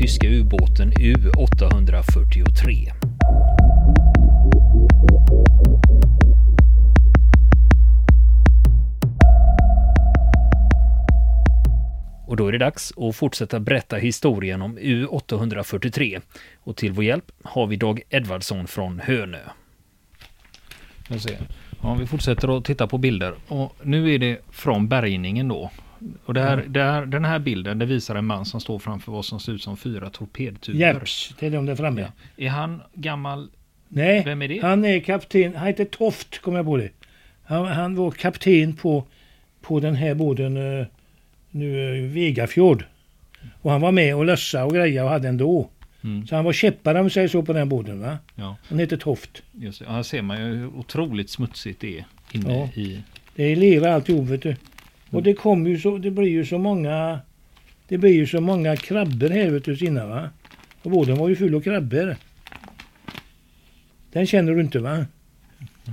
tyska ubåten U843. Och då är det dags att fortsätta berätta historien om U843. Och till vår hjälp har vi Dag Edvardsson från Hönö. Ja, vi fortsätter att titta på bilder. Och nu är det från bärgningen då. Och det här, Mm. det här, den här bilden det visar en man som står framför vad som ser ut som fyra torpedtuber. Jeps, det är de där framme. Ja. Är han gammal? Nej, Vem är det? han är kapten. Han heter Toft, kommer jag på det. Han, han var kapten på, på den här båten eh, nu, eh, Vegafjord. Och han var med och lössa och greja och hade en då. Mm. Så han var käppare om vi säger så på den båten va. Ja, Han heter Toft. just det. Här ser man ju hur otroligt smutsigt det är inne Ja. i... Det är lera alltihop vet du. Och det kommer ju så, det blir ju så många, det blir ju så många krabbor här vet du Sina va. Och båten var ju full av krabbor. Den känner du inte va?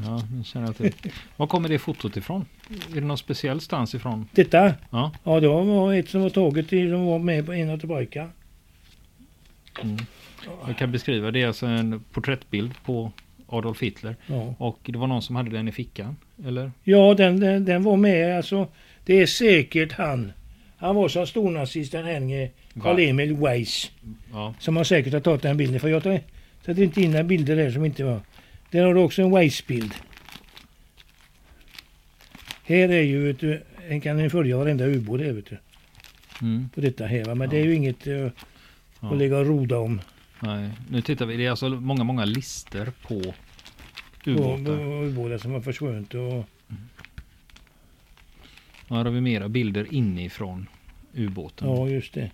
Ja, nu känner jag till. Var kommer det fotot ifrån? Är det någon speciell stans ifrån? Detta? Ja. Ja, det var ett som var taget i, som var med på en av tillbaka. Mm. Jag kan beskriva. Det är alltså en porträttbild på Adolf Hitler. Ja, Och det var någon som hade den i fickan. Eller? ja den, den, den var med alltså. Det är säkert han. Han var som stornazisten Henry Karl-Emil Weiss. Ja. Som har säkert har tagit den bilden. För jag tar, sätter inte in några bilder där som inte var. Där har du också en Weiss-bild. Här är ju, vet du, en kan ni följa varenda ubåt här vet du. Mm. På detta här va. Men det är ju inget uh, Ja. att ligga och roda om. Nej. Nu tittar vi. Det är alltså många, många lister på ubåtar. på ubåtar som har försvunnit och Ja, här har vi mera bilder inifrån ubåten. Ja, just det.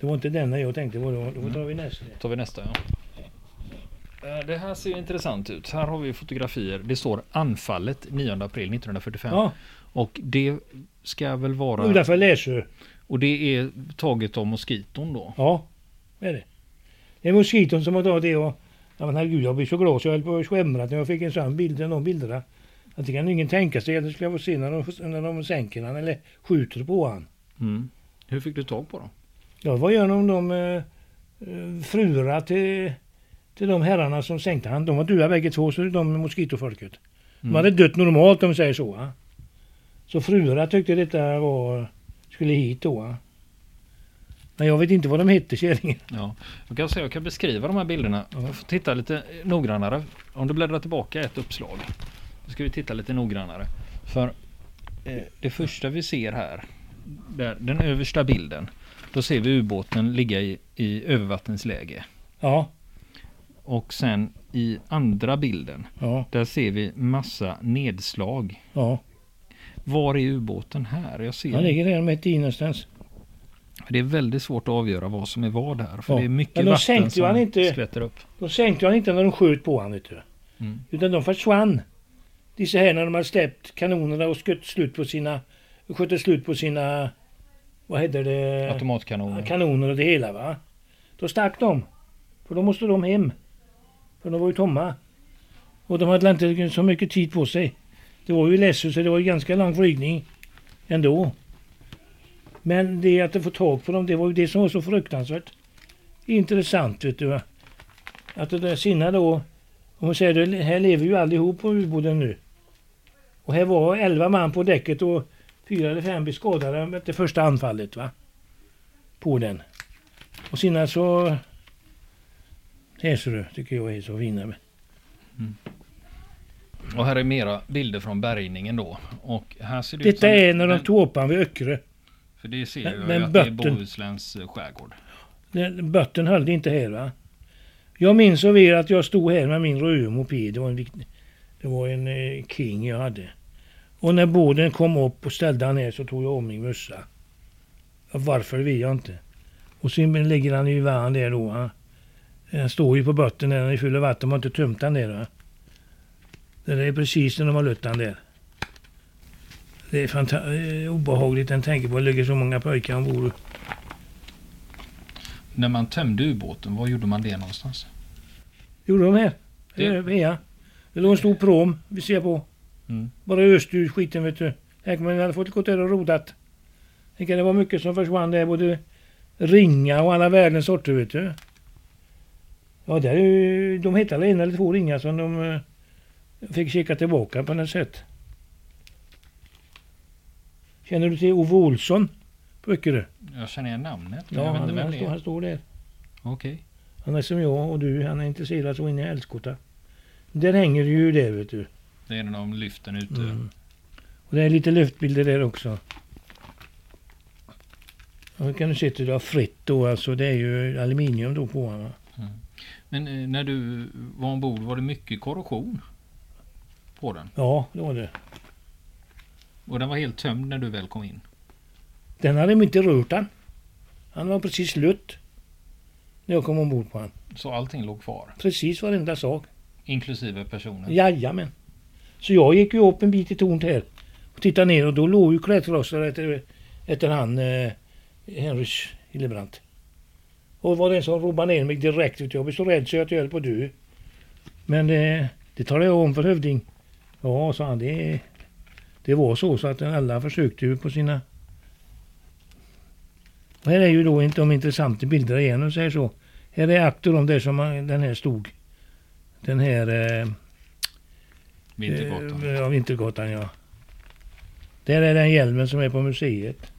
Det var inte denna jag tänkte på. Då, då tar vi nästa. Tar vi nästa ja. Eh, Det här ser ju intressant ut. Här har vi fotografier. Det står anfallet 9 april 1945. Ja, Och det ska väl vara... utanför Läsö. Och det är taget av moskiton då. Ja, det är det. Det är moskiton som har tagit det och... Ja, men herregud, jag blir så glad så jag höll på att skämra när jag fick en sån bild, de bilderna. Att det kan ingen tänka sig att det ska få se när de, när de sänker han eller skjuter på han. Mm. Hur fick du tag på dem? Ja, vad gör de, de uh, uh, fruarna till, till de herrarna som sänkte han? De var döda bägge två, så de moskitofolket. De Mm. hade dött normalt om vi säger så. Va? Så fruarna tyckte detta var, skulle hit då. Va? Men jag vet inte vad de hette kärringen. Ja, jag kan, säga, jag kan beskriva de här bilderna. Ja. Jag får titta lite noggrannare. Om du bläddrar tillbaka ett uppslag. Då ska vi titta lite noggrannare. För eh, det första vi ser här, där, den översta bilden. Då ser vi ubåten ligga i, i övervattensläge. Ja, Och sen i andra bilden, ja, där ser vi massa nedslag. ja. Var är ubåten här? Jag ser Han ligger där mitt i någonstans. Det är väldigt svårt att avgöra vad som är vad här. För Ja. det är mycket vatten sänkte som han inte- skvätter upp. De sänkte han inte när de sköt på honom, vet du. Mm. Utan de försvann. Dessa här när de hade släppt kanonerna och skött slut på sina... Skötte slut på sina... Vad heter det? Automatkanoner. Kanoner och det hela va. Då stack de. För då måste de hem. För de var ju tomma. Och de hade inte så mycket tid på sig. Det var ju ledset så det var ju ganska lång flygning ändå. Men det att få tag på dem, det var ju det som var så fruktansvärt intressant vet du. va. Att det där Sinna då, om man säger det, här lever ju allihop på ubåten nu. Och här var 11 man på däcket och fyra eller fem blev skadade efter första anfallet va. På den. Och Sinna så... Du, tycker jag är så fina. Och här är mera bilder från bärgningen då. Och här ser det ut Detta som- är när de den- tog upp han vid Öckerö. För det ser den- jag den ju att det är. Bohusläns eh, skärgård. Den- Bötten höll det inte här va. Jag minns så väl att jag stod här med min röda moped. Det var en, det var en eh, King jag hade. Och när båden kom upp och ställde han ner så tog jag av min mössa. Varför vet jag inte. Och sen ligger han i varv där då. Han, han står ju på botten när han är full av vatten. De har inte tömt han där. Va? Det är precis när de har lött han där. Det är fanta- eh, obehagligt att tänka på att det ligger så många pojkar ombord. När man tömde ubåten, var gjorde man det någonstans? Gjorde de här? Det- Det... Ja. Det låg en stor prom vi ser på. Mm. Bara öste ur skiten vet du. Tänk om man hade fått gå där och rodat. Tänk, Det var mycket som försvann där. Både ringa och alla världens sorter vet du. Ja, där, är ju- de hittade en eller två ringar som de eh, fick kika tillbaka på något sätt. Känner du till Ove Olsson på Öckerö? Jag känner igen namnet. Ja, jag vet han, inte vem han, det står, han står där. Okej. Han är som jag och du. Han är intresserad så in i Älskota. Där hänger det ju där vet du. Det är en av lyften ute. Mm. Och det är lite luftbilder där också. Då kan du se att det har fritt då alltså. Det är ju aluminium då på honom. Men eh, när du var ombord var det mycket korrosion på den? Ja, det var det. Och den var helt tömd när du väl kom in? Den hade de inte rört han. Han var precis slut. När jag kom ombord på han. Så allting låg kvar? Precis varenda sak. Inklusive personen? Jajamän. Så jag gick ju upp en bit i tornet här. Och tittade ner och då låg ju klädkrossar efter, efter han eh, Henrys Hillebrant. Och det var den som robbade ner mig direkt. Vet du. Jag blev så rädd så jag höll på att dö. Men eh, det talade jag om för hövding. Ja, sa han. Det, det var så, så att alla försökte ju på sina... Och här är ju då inte de intressanta bilderna igen och säger så. Här är akter om det som man- den här stod. Den här... Eh, Vintergatan? Eh, Ja, Vintergatan ja. Där är den hjälmen som är på museet.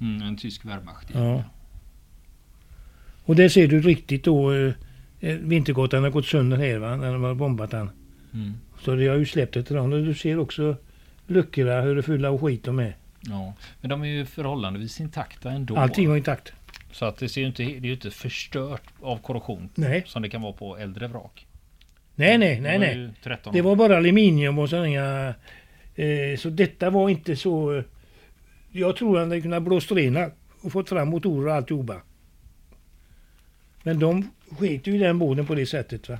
Mm, en tysk Wehrmacht. Ja. Och där ser du riktigt då eh, eh, Vintergatan har gått sönder här va, när de har bombat den. Mm. Så det har ju släppt ran. Och du ser också luckorna, hur fulla av skit de är. ja. Men de är ju förhållandevis intakta ändå. Allting var intakt. Så att det, ser ju inte, det är ju inte förstört av korrosion Nej, som det kan vara på äldre vrak. Nej, nej, Det nej. var nej. ju 13 Det var bara aluminium och sådana... Eh, så detta var inte så... Jag tror att hade kunnat blåst rena och fått fram motorer och alltihopa. Men de sket ju i den båten på det sättet. va.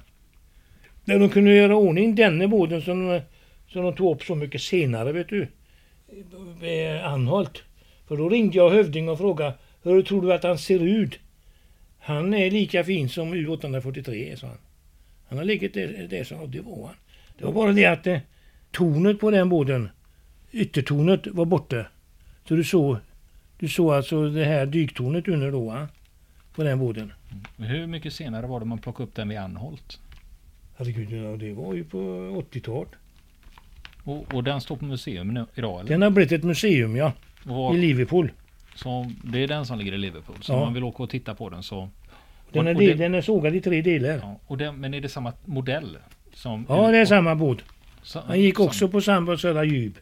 När de kunde göra ordning denne båten som, som de tog upp så mycket senare, vet du. Anholt. För då ringde jag hövding och frågade hur tror du att han ser ut? Han är lika fin som U843, sa han. Han har legat där, där jag. Det var han. Det var bara det att eh, tornet på den båten, yttertornet var borta. Så du såg, du såg alltså det här dyktornet under då, va? på den båten. Hur mycket senare var det man plockade upp den vid Anholt? Herregud, ja, det var ju på 80-talet. Och, och den står på museum nu, idag eller? Den har blivit ett museum, ja, Och, i Liverpool. så, det är den som ligger i Liverpool. Så Ja. om man vill åka och titta på den så... Den är, del, den är sågad i tre delar. Ja, och den, men är det samma modell? Som, Ja, det är samma båt. Han gick också på samma södra djup.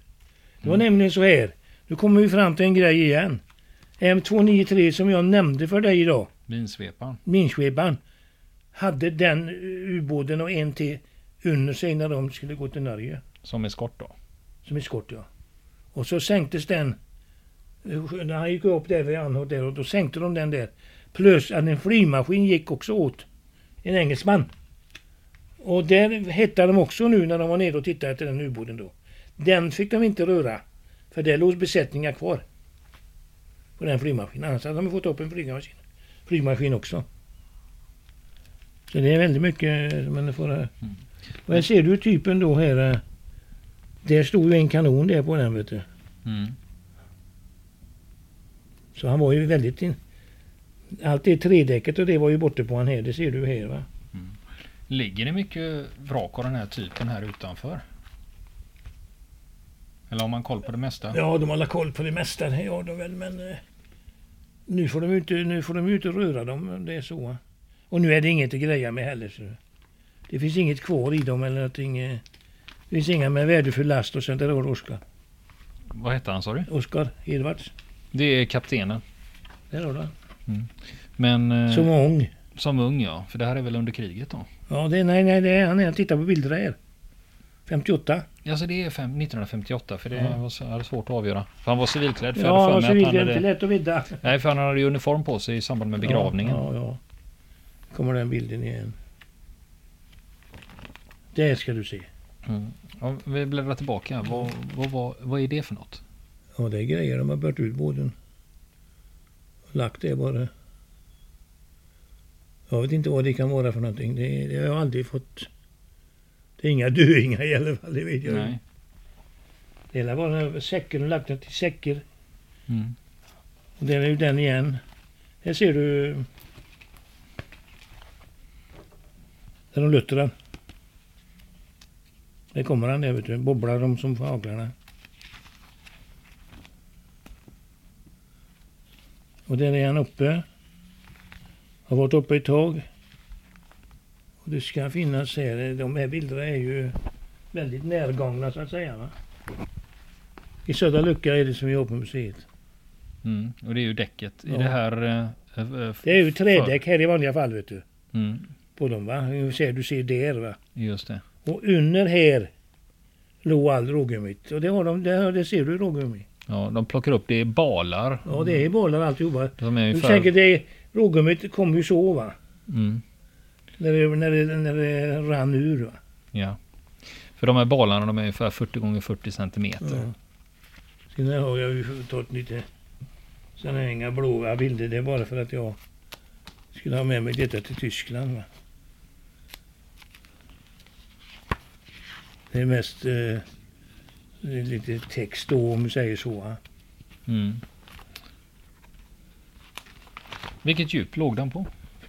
Det var Mm. nämligen så här. Nu kommer vi fram till en grej igen. M293 som jag nämnde för dig idag. Minsveparen. minsveparen hade den ubåten och en till under sig när de skulle gå till Norge. Som eskort då. Som eskort ja. Och så sänktes den. eh, När han gick upp där vid Anholt där och då sänkte de den där. Plus att en flygmaskin gick också åt. En engelsman. Och där hittade de också nu när de var nere och tittade efter den ubåten då. Den fick de inte röra. För där låg besättningar kvar. På den flygmaskinen. Annars hade de fått upp en flygmaskin. Flygmaskin också. Så det är väldigt mycket som man får... Mm. Och här ser du typen då här. eh, Där stod ju en kanon där på den vet du. Mm. Så han var ju väldigt... In... Allt det tredäcket och det var ju borta på han här. Det ser du här va. Ligger det mycket vrak av den här typen här utanför? Eller har man koll på det mesta? Ja, de har koll på det mesta. Det har de väl, men... eh, Nu får de ju inte, nu får de inte röra dem det är så. Och nu är det inget att greja med heller. Så. Det finns inget kvar i dem eller någonting. eh, Det finns inga med värdefull last och sen där du Oskar. Vad hette han sa du? Oskar Edvards. Det är kaptenen. Där har du han. Men eh, Som som, ung. ung ja. För det här är väl under kriget då? Ja, det, nej, nej, det är han. är- Titta på bilderna här. 58. Alltså det är fem, 1958 för det Ja. var hade svårt att avgöra. För han var civilklädd. För jag Ja, hade och för så mig vill att det han inte lätt att vidda. Nej för han hade ju uniform på sig i samband med begravningen. Ja, ja, ja. Kommer den bilden igen. Där ska du se. Mm. Ja, vi bläddrar tillbaka. Vad, vad, vad, vad är det för något? Ja, det är grejer. De har bört ut båden. Lagt det bara. Jag vet inte vad det kan vara för någonting. Det, det har jag aldrig fått. Det är inga döingar i alla fall, det vet jag. Nej. Det hela var säcken och lagt den till säcker. Mm. Och den är ju den igen. Här ser du. Där de lutter den. Där kommer han där vet du. Bobblar de som fåglarna. Och där är han uppe. Har varit uppe ett tag. Och det ska finnas här. De här bilderna är ju väldigt närgångna så att säga. Va? I Södra Lucka är det som vi har på museet. Mm. Och det är ju däcket. I Ja. det här... eh, eh, Det är ju trädäck här i vanliga fall vet du. Mm. På dem va. Du ser, du ser där va. Just det. Och under här låg all rågummit. Och det har de, det, det ser du rågummi. Ja, de plockar upp, det är balar. Ja det är bollar alltihopa. De är ungefär... tänker det, rågummit kom ju så va. Mm. När det, när det, när det rann ur va. Ja. För de här balarna de är ungefär 40 gånger 40 centimeter. Ja. Sen har jag ju tagit lite sådana här inga blåa bilder. Det är bara för att jag skulle ha med mig detta till Tyskland. Va? Det är mest eh, lite text då om du säger så. Mm. Vilket djup låg den på?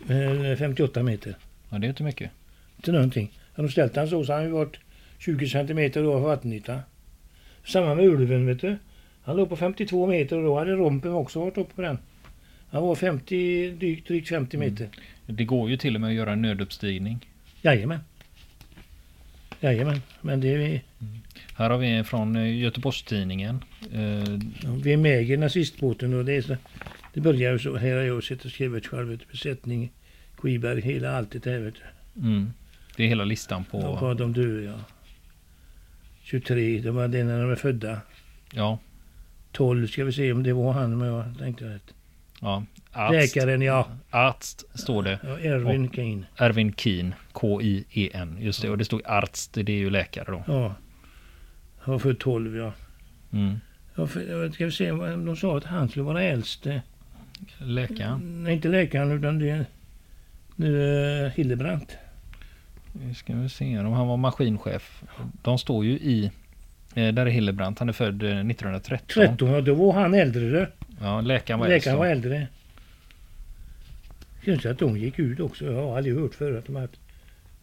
Eh, 58 meter. Ja, det är inte mycket. Inte någonting. Har de ställt han så så har han varit 20 centimeter då vattenyta. Samma med ulven vet du. Han låg på 52 meter och då hade rompen också varit uppe på den. Han var 50, drygt, drygt 50 Mm. meter. Det går ju till och med att göra en nöduppstigning. Jajamän. Jajamän. Men det är, Här har vi från eh, Göteborgstidningen. Eh, ja, vi är med i nazistbåten och det är så, Det börjar ju så. Här har jag suttit och skrivit själv. du, Besättning, Skiberg, hela allt det där vet du. mm. Det är hela listan Ja, på... vad de dör ja. 23, det var det när de är födda. Ja. 12 ska vi se om det var han, men jag tänkte rätt. ja. Arzt, Läkaren, ja. Arzt står det. ja Erwin Kane. Erwin Keen. K-I-E-N. Just det. Och det stod Arzt. Det är ju läkare då. Ja. Han var född 12, ja. Mm. ja för, ska vi se, de sa att han skulle vara äldst. eh, Läkaren. Nej, inte läkaren, utan det är uh, Hildebrandt. Nu ska vi se om han var maskinchef. De står ju i... Eh, där är Hillebrandt. Han är född eh, 1913. 13, ja, då var han äldre. Ja, läkaren var Läkaren var äldre. Kanske att de gick ut också. Jag har aldrig hört förut att de haft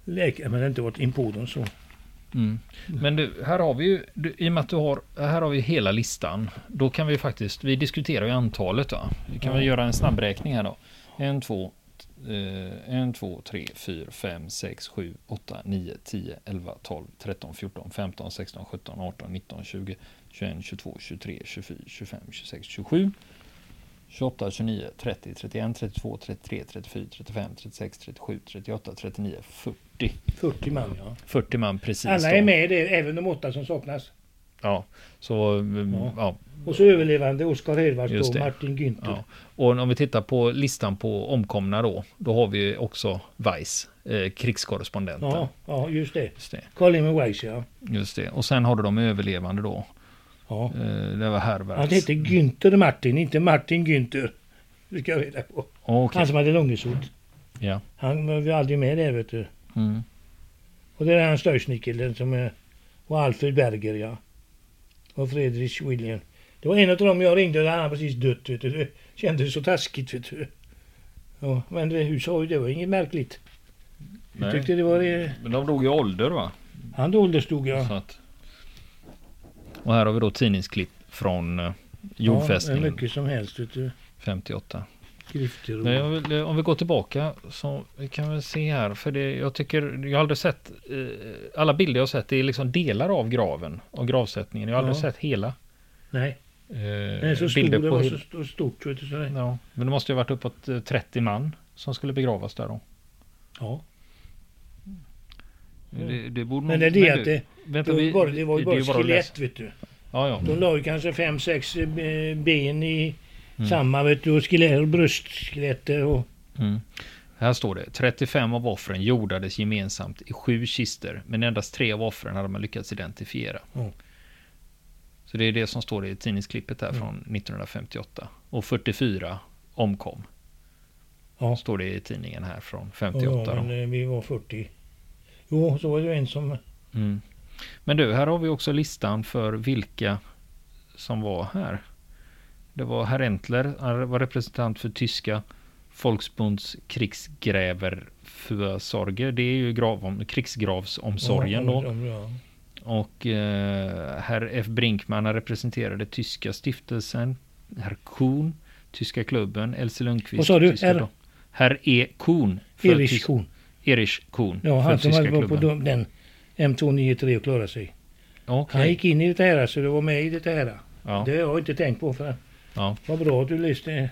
läkare, men inte varit in på dem så. Mm. Men du, här har vi ju, du, i och med att du har, här har vi hela listan. Då kan vi faktiskt, vi diskuterar ju antalet va. Vi kan Ja. väl göra en snabbräkning här då. En, två, eh, en, två, tre, fyra, fem, sex, sju, åtta, nio, tio, elva, tolv, tretton, fjorton, femton, sexton, sjutton, arton, nitton, tjugo, tjugoen, tjugotvå, tjugotre, tjugofyra, tjugofem, tjugosex, tjugosju. 28, 29, 30, 31, 32, 33, 34, 35, 36, 37, 38, 39, 40. 40 man, ja. 40 man precis Alla då. är med där, även de åtta som saknas. Ja, så mm, Ja. ja. Och så överlevande Oskar då, det. Martin Günther. ja. Och om vi tittar på listan på omkomna då, då har vi också Weiss, eh, krigskorrespondenten. Ja, ja, just det. Just det, Carl Emil Weiss, ja. just det. Och sen har du de överlevande då. Ja. Eh, det var Herberts. Han hette Günther Martin, inte Martin Günther. Det ska jag reda på. Okej, Han som hade långesot. ja. Han var ju aldrig med där vet du. Mm. Och det är han Störsnickel som är... Och Alfred Berger ja. Och Fredrik William. Det var en av dem jag ringde och han hade precis dött vet du. Det kändes så taskigt vet du. Ja, men det, hur sa ju det var inget märkligt. Jag Nej. tyckte det var... eh, Men de dog i ålder va? Han ålderstod ja. Så att... Och här har vi då tidningsklipp från eh, Ja, jordfästningen är mycket som helst vet du. 58. Skrifter och... Nej, vill, eh, om vi går tillbaka så vi kan vi se här. För det, jag tycker, jag har aldrig sett, eh, alla bilder jag har sett det är liksom delar av graven och gravsättningen. Jag har aldrig Ja. sett hela. Nej, Eh, är så stor. Det var hel- så st- stort vet du. Så Ja, men det måste ju varit uppåt eh, 30 man som skulle begravas där då. ja. Det, det borde Men det är det att det, vänta, det, var, det var ju bara skelett vet du. Ja, ja. De la ju kanske fem, sex eh, ben i Mm. samma vet du. Och skelett, och. Mm. Här står det 35 av offren jordades gemensamt i sju kister men endast tre av offren hade man lyckats identifiera. Mm. Så det är det som står i tidningsklippet här Mm. från 1958. Och 44 omkom. Ja. Står det i tidningen här från Ja, 58. men då. eh, vi var 40. Jo, så var det ju en som... Mm. Men du, här har vi också listan för vilka som var här. Det var herr Entler, han var representant för tyska Folksbunds krigsgräverförsorge. Det är ju grav, krigsgravsomsorgen då. Och eh, herr F. Brinkman representerade tyska stiftelsen. Herr Kuhn, tyska klubben. Else Lundqvist. Vad sa du? tyska R? dam- Herr E. Kuhn. Erich Kuhn. Erich Kuhn. Ja, han som hade varit på den M293 och klarade sig. Okej. Han gick in i det här så det var med i det här. Ja, Det har jag inte tänkt på för ja, vad bra att du lyssnade.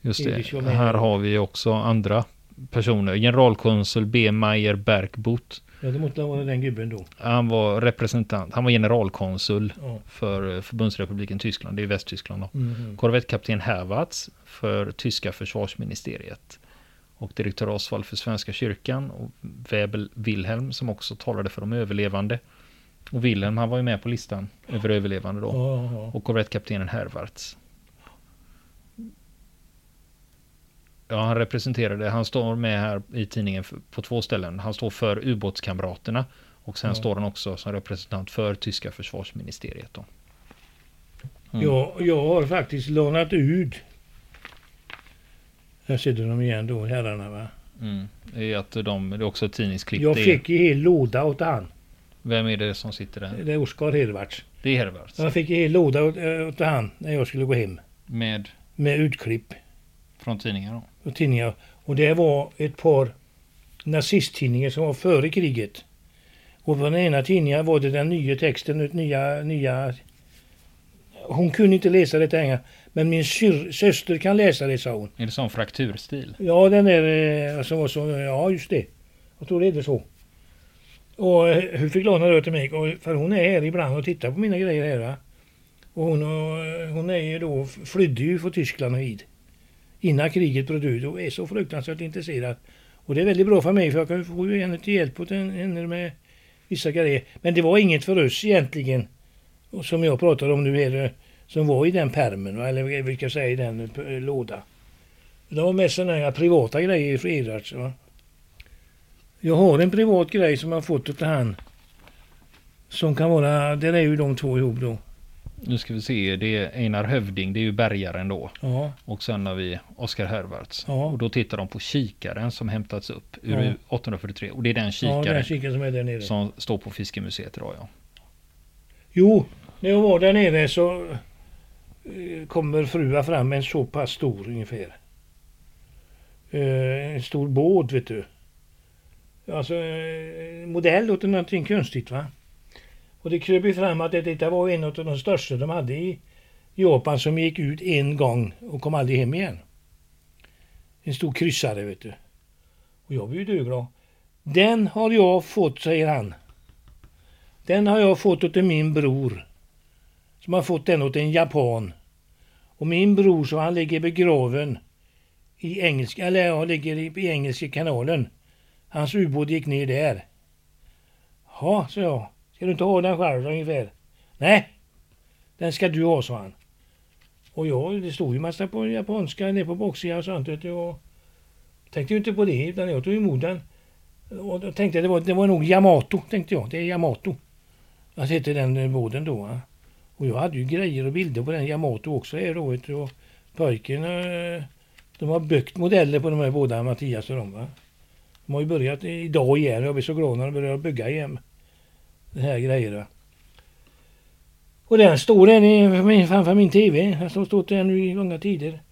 just det. Här har vi också andra personer. Generalkonsul B. Meyer Bergbot. Ja, det måste vara den gubben då. Han var representant. Han var generalkonsul Ja. för eh, Förbundsrepubliken Tyskland. Det är Västtyskland då. Mhm. Korvettkapten Herwartz för tyska försvarsministeriet. Och direktör Osvald för Svenska kyrkan och Webel Wilhelm som också talade för de överlevande. Och Wilhelm han var ju med på listan över överlevande då. Ja, ja. Och korvettkaptenen Herwartz. Ja, han representerade, han står med här i tidningen på två ställen. Han står för ubåtskamraterna och sen står han också som representant för tyska försvarsministeriet. Då. Mm. Jag, jag har faktiskt lånat ut. Här sitter de igen då, herrarna va. Mm. Det är att de, det är också ett tidningsklipp. Jag fick en hel låda åt han. Vem är det som sitter där? Det är Oskar Hervarts. Det är Herwartz. Jag fick en hel låda åt, äh, åt han när jag skulle gå hem. Med, Med utklipp från tidningar då. och tidningar. Och det var ett par nazisttidningar som var före kriget. Och på den ena tidningen var det den nya texten, nya, nya... Hon kunde inte läsa det engelska. Men min syr, syster kan läsa det, sa hon. Är det sån frakturstil? Ja, den där eh, som var så... Ja, just det. Jag tror det är det så. Och eh, hon fick låna det till mig. Och, för hon är här ibland och tittar på mina grejer här. Va? Och hon, och, eh, hon är ju då, flydde ju från Tyskland och hit. Innan kriget bröt ut och är så fruktansvärt intresserad. Och det är väldigt bra för mig för jag kan få henne till hjälp åt en- henne med vissa grejer. Men det var inget för oss egentligen. Och som jag pratar om nu är det, som var i den pärmen va? eller vilka säga i den eh, låda. Det var mest sådana här privata grejer Edrats. Va? Jag har en privat grej som jag har fått av han. Som kan vara, där är ju de två ihop då. Nu ska vi se, det är Einar Hövding, det är ju bärgaren då. Ja, Och sen har vi Oskar Herwartz. Ja. Och då tittar de på kikaren som hämtats upp ur Ja. 843. Och det är den ja kikaren den kikaren som är där nere. som står på Fiskemuseet idag ja. Jo, när jag var där nere så Eh, kommer frua fram med en så pass stor ungefär. Eh, en stor båt vet du. Alltså eh, modell åt någonting konstigt va. Och det kröp ju fram att detta var en av de största de hade i Japan som gick ut en gång och kom aldrig hem igen. En stor kryssare vet du. Och jag blev ju döglad. Den har jag fått, säger han. Den har jag fått åt min bror. Som har fått den åt en japan. Och min bror så han ligger begraven i engelska, eller ja, ligger i, i Engelska kanalen. Hans ubåt gick ner där. Ja, sa jag. Ska du inte ha den själv ungefär? Nej, den ska du ha, sa han. Och jag, det stod ju massa på japanska nere på baksidan och sånt. vet du, tänkte ju inte på det, utan jag tog emot den. Och då tänkte jag det var, det var nog Yamato, tänkte jag. Det är Yamato. Att hette den båden båten då. Och jag hade ju grejer och bilder på den Yamato också här då. vet du, Och pojken, eh, de har byggt modeller på de här båda, Mattias och de va. De har ju börjat idag igen. Jag blir så glad när de börjar bygga igen. Det här grejerna. Och den står där framför min TV. Den har stått där nu i långa tider.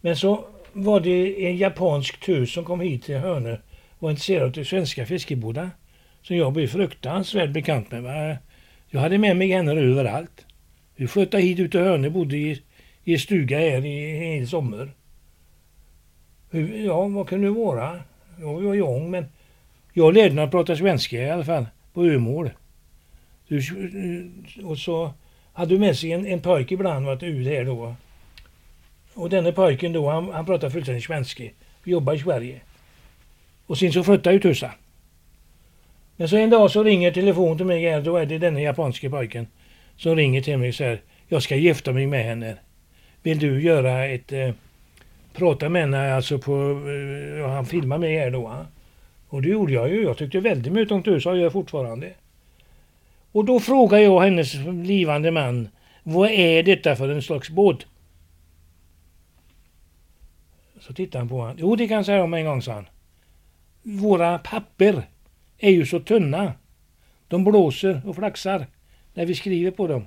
Men så var det en japansk tös som kom hit till Hönö var intresserad av svenska fiskebåtar. Som jag blev fruktansvärt bekant med. Va? Jag hade med mig henne överallt. Vi flyttade hit ut till Hönö, bodde i, i en stuga här i en hel sommar. Ja, vad kunde det vara? Jag var ung men jag lärde mig att prata svenska i alla fall, på ömål. Eh, och så hade du med sig en, en pojke ibland varit ut här då. Och denne pojken då, han, han pratade fullständigt svenska. Vi jobbade i Sverige. Och sen så flyttade ju Tussa. Men så en dag så ringer telefon till mig här, då är det denne japanske pojken som ringer till mig och säger jag ska gifta mig med henne. Vill du göra ett... Eh, prata med henne alltså på... Eh, han filmar mig här då. va? Och det gjorde jag ju. Jag tyckte väldigt mycket om tusan och gör fortfarande. Och då frågar jag hennes blivande man, vad är detta för en slags båt? Så tittar han på honom. Jo, det kan jag säga om en gång, sa han. Våra papper är ju så tunna. De blåser och flaxar när vi skriver på dem.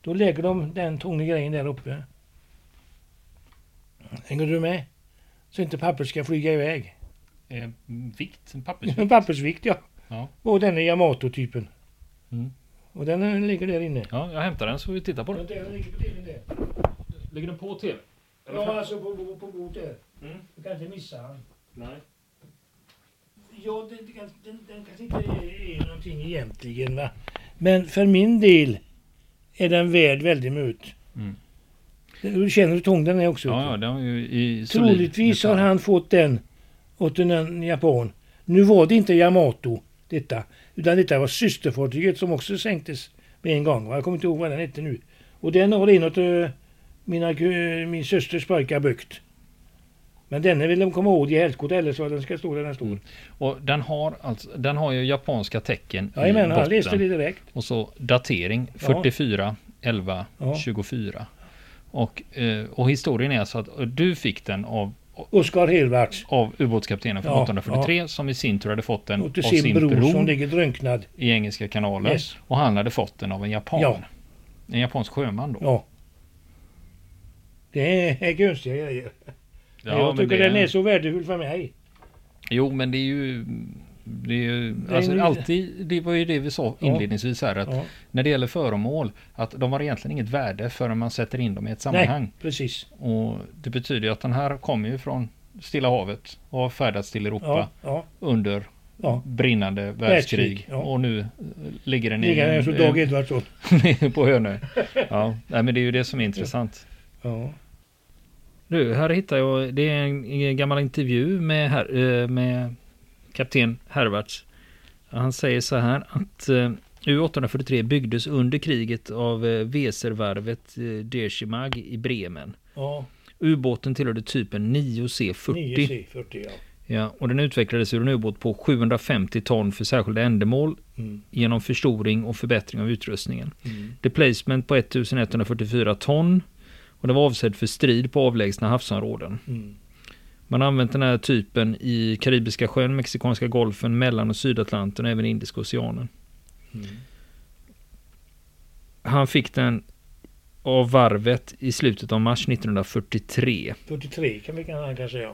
Då lägger de den tunga grejen där uppe. Hänger du med? Så inte papper ska flyga iväg. Eh, vikt? Pappersvikt? Pappersvikt, ja. Ja. Och den är Yamato-typen. Mm. Och den eh, ligger där inne. ja, jag hämtar den så vi tittar på den. Den ligger på där. Ligger den på tv? Ja, alltså på, på, på bordet där. Mm. Du kan inte missa han. Nej. Ja, det kan, den, den kanske inte är någonting egentligen va. Men för min del är den värd väldigt mycket. Mm. Du känner hur tung den är också. Ja, den var ju i Troligtvis har han fått den åt en, japan. Nu var det inte Yamato detta. Utan detta var systerfartyget som också sänktes med en gång. Jag kommer inte ihåg vad den hette nu. Och den har en av mina, ku- min systers pojkar byggt. Men den vill de komma ihåg i helskott eller så den ska stå där den står. Mm. Och den har, alltså, den har ju japanska tecken Jajamän, i han botten. läste det direkt. Och så datering Ja. 44 11 Ja. 24. Och, eh, och historien är så att eh, du fick den av, Oskar Helvarts. av ubåtskaptenen från Ja, 843 som i sin tur hade fått den Och till av sin, sin bror, bror som ligger drunknad. i Engelska kanalen. Yes. Och han hade fått den av en japan. Ja. En japansk sjöman då. Ja. Det är, är konstiga grejer. Ja, jag tycker det- den är så värdefull för mig. Jo, men det är ju... Det är ju är alltså alltid, det var ju det vi sa inledningsvis här, att Ja. när det gäller föremål, att de har egentligen inget värde förrän man sätter in dem i ett sammanhang. Nej, precis. Och det betyder ju att den här kommer ju från Stilla havet och har färdats till Europa Ja, under ja. brinnande världskrig. Ja. Och nu eh, ligger den i Ligger den Dag Edvardsson. på Hönö. Ja, nej, men det är ju det som är intressant. Ja. Du, här hittar jag, det är en, gammal intervju med, här, eh, med kapten Hervarts. Han säger så här att eh, U843 byggdes under kriget av eh, Weservarvet Deschimag i Bremen. ja. Ubåten tillhörde typen 9C40. 9C40 ja. Ja, och den utvecklades ur en ubåt på 750 ton för särskilda ändamål Mm. genom förstoring och förbättring av utrustningen. Mm. Deplacement på 1144 ton och det var avsedd för strid på avlägsna havsområden. Mm. Man har använt den här typen i Karibiska sjön, Mexikanska golfen, Mellan och Sydatlanten och även Indiska oceanen. Mm. Han fick den av varvet i slutet av mars 1943. 43 kan vi kan- kanske säga.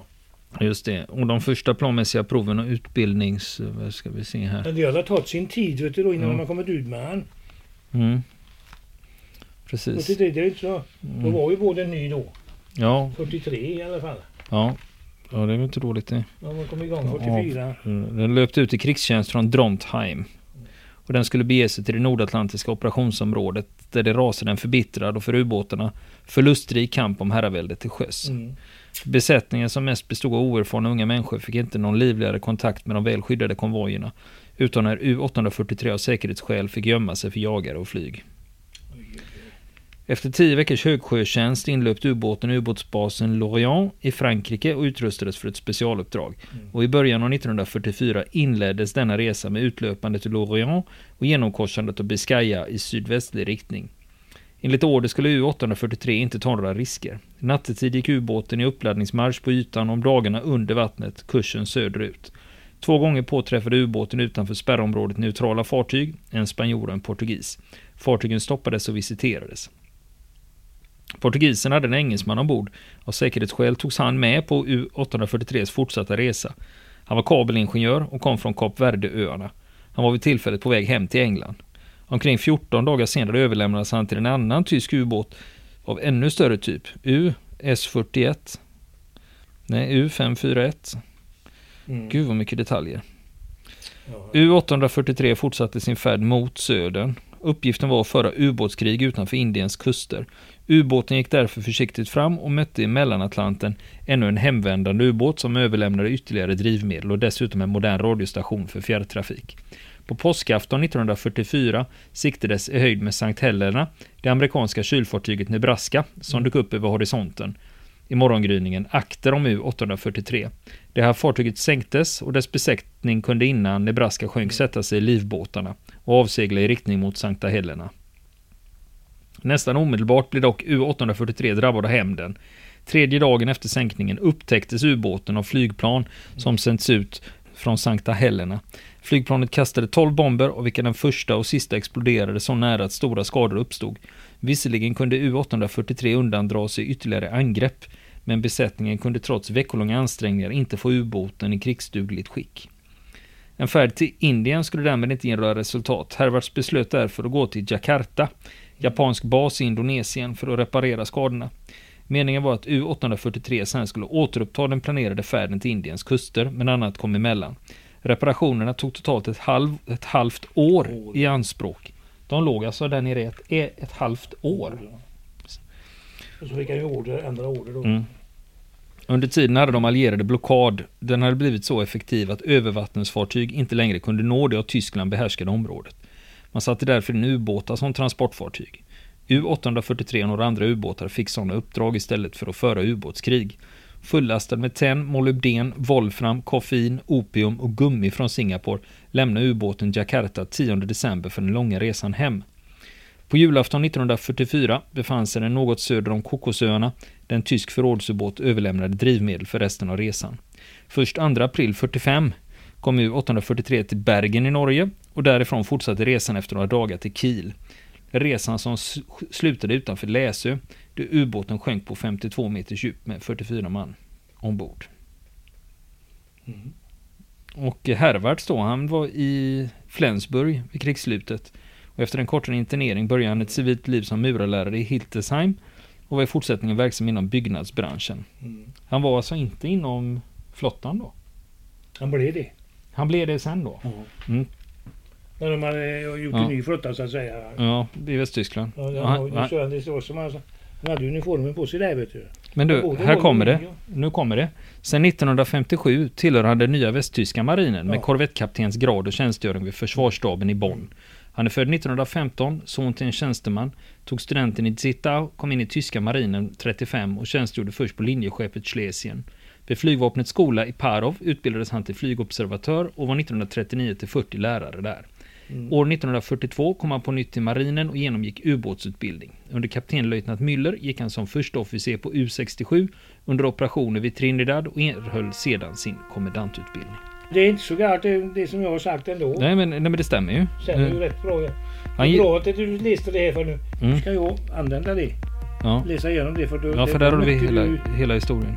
Just det. Och de första planmässiga proven och utbildnings... Vad ska vi se här? Men det har tagit sin tid vet du, då, innan Ja. har kommit ut med han. Mm. Precis. 43, det är inte så. Då Mm. var ju båden ny då. Ja, 43 i alla fall. ja. Ja, det är väl inte dåligt det. De kom igång 44. Den löpte ut i krigstjänst från Drontheim. Och den skulle bege sig till det nordatlantiska operationsområdet där det rasade en förbittrad och för ubåtarna förlustrik kamp om herraväldet till sjöss. Mm. Besättningen som mest bestod av oerfarna unga människor fick inte någon livligare kontakt med de väl skyddade konvojerna utan när U843 av säkerhetsskäl fick gömma sig för jagare och flyg. Efter tio veckors högsjötjänst inlöpte ubåten ubåtsbasen Lorient i Frankrike och utrustades för ett specialuppdrag. Mm. Och i början av 1944 inleddes denna resa med utlöpandet till Lorient och genomkorsandet av Biscaya i sydvästlig riktning. Enligt order skulle U843 inte ta några risker. Nattetid gick ubåten i uppladdningsmarsch på ytan om dagarna under vattnet, kursen söderut. Två gånger påträffade ubåten utanför spärrområdet neutrala fartyg, en spanjor och en portugis. Fartygen stoppades och visiterades. Portugisen hade en engelsman ombord. Av säkerhetsskäl togs han med på U843s fortsatta resa. Han var kabelingenjör och kom från Kap Verde-öarna. Han var vid tillfället på väg hem till England. Omkring 14 dagar senare överlämnades han till en annan tysk ubåt av ännu större typ, US-41. Nej, U541. Mm. Gud vad mycket detaljer. Ja. U843 fortsatte sin färd mot södern. Uppgiften var att föra ubåtskrig utanför Indiens kuster. Ubåten gick därför försiktigt fram och mötte i Mellanatlanten ännu en hemvändande ubåt som överlämnade ytterligare drivmedel och dessutom en modern radiostation för fjärrtrafik. På påskafton 1944 siktades i höjd med Sankt Helena det amerikanska kylfartyget Nebraska som dök upp över horisonten i morgongryningen akter om U843. Det här fartyget sänktes och dess besättning kunde innan Nebraska sjönk sätta sig i livbåtarna och avsegla i riktning mot Sankta Helena. Nästan omedelbart blev dock U-843 drabbad av hämnden. Tredje dagen efter sänkningen upptäcktes ubåten av flygplan som sänds ut från Sankta Helena. Flygplanet kastade 12 bomber av vilka den första och sista exploderade så nära att stora skador uppstod. Visserligen kunde U-843 undandra sig ytterligare angrepp, men besättningen kunde trots veckolånga ansträngningar inte få ubåten i krigsdugligt skick. En färd till Indien skulle därmed inte ge några resultat. Hervarts beslöt därför att gå till Jakarta, japansk bas i Indonesien, för att reparera skadorna. Meningen var att U-843 sen skulle återuppta den planerade färden till Indiens kuster, men annat kom emellan. Reparationerna tog totalt ett, halv, ett halvt år i anspråk. De låg alltså där nere ett, ett halvt år. Och så fick han ju order, ändra order då. Mm. Under tiden hade de allierade blockad. Den hade blivit så effektiv att övervattensfartyg inte längre kunde nå det av Tyskland behärskade området. Man satte därför in ubåtar som transportfartyg. U-843 och några andra ubåtar fick sådana uppdrag istället för att föra ubåtskrig. Fullastad med tenn, molybden, volfram, koffein, opium och gummi från Singapore lämnade ubåten Jakarta 10 december för den långa resan hem. På julafton 1944 befann sig den något söder om Kokosöarna där en tysk förrådsubåt överlämnade drivmedel för resten av resan. Först 2 april 45 kom U-843 till Bergen i Norge och därifrån fortsatte resan efter några dagar till Kiel. Resan som slutade utanför Läsö, där ubåten sjönk på 52 meters djup med 44 man ombord. Mm. Och Hervarts då, han var i Flensburg vid krigsslutet. Och efter en kortare internering började han ett civilt liv som murarlärare i Hildesheim och var i fortsättningen verksam inom byggnadsbranschen. Mm. Han var alltså inte inom flottan då? Han blev det. Han blev det sen då? Mm. När de hade gjort ja. en ny flotta så att säga. Ja, i Västtyskland. Ja, det, var som han, han hade uniformen på sig där vet du. Men du, här kommer det. Nu kommer det. Sen 1957 tillhör han den nya västtyska marinen med korvettkaptens grad och tjänstgöring vid försvarsstaben i Bonn. Han är född 1915, son till en tjänsteman, tog studenten i Zittau, kom in i tyska marinen 35 och tjänstgjorde först på linjeskeppet Schlesien. Vid flygvapnets skola i Parov utbildades han till flygobservatör och var 1939 till 40 lärare där. Mm. År 1942 kom han på nytt till marinen och genomgick ubåtsutbildning. Under kaptenlöjtnant Müller gick han som första officer på U67 under operationer vid Trinidad och erhöll sedan sin kommendantutbildning. Det är inte så galet det, det som jag har sagt ändå. Nej men, nej, men det stämmer ju. Stämmer ju mm. rätt bra. Ja. Det är bra att du läste det här för nu. Mm. ska jag använda det. Ja. Läsa igenom det för, då, ja, för där har vi hela, du... hela historien.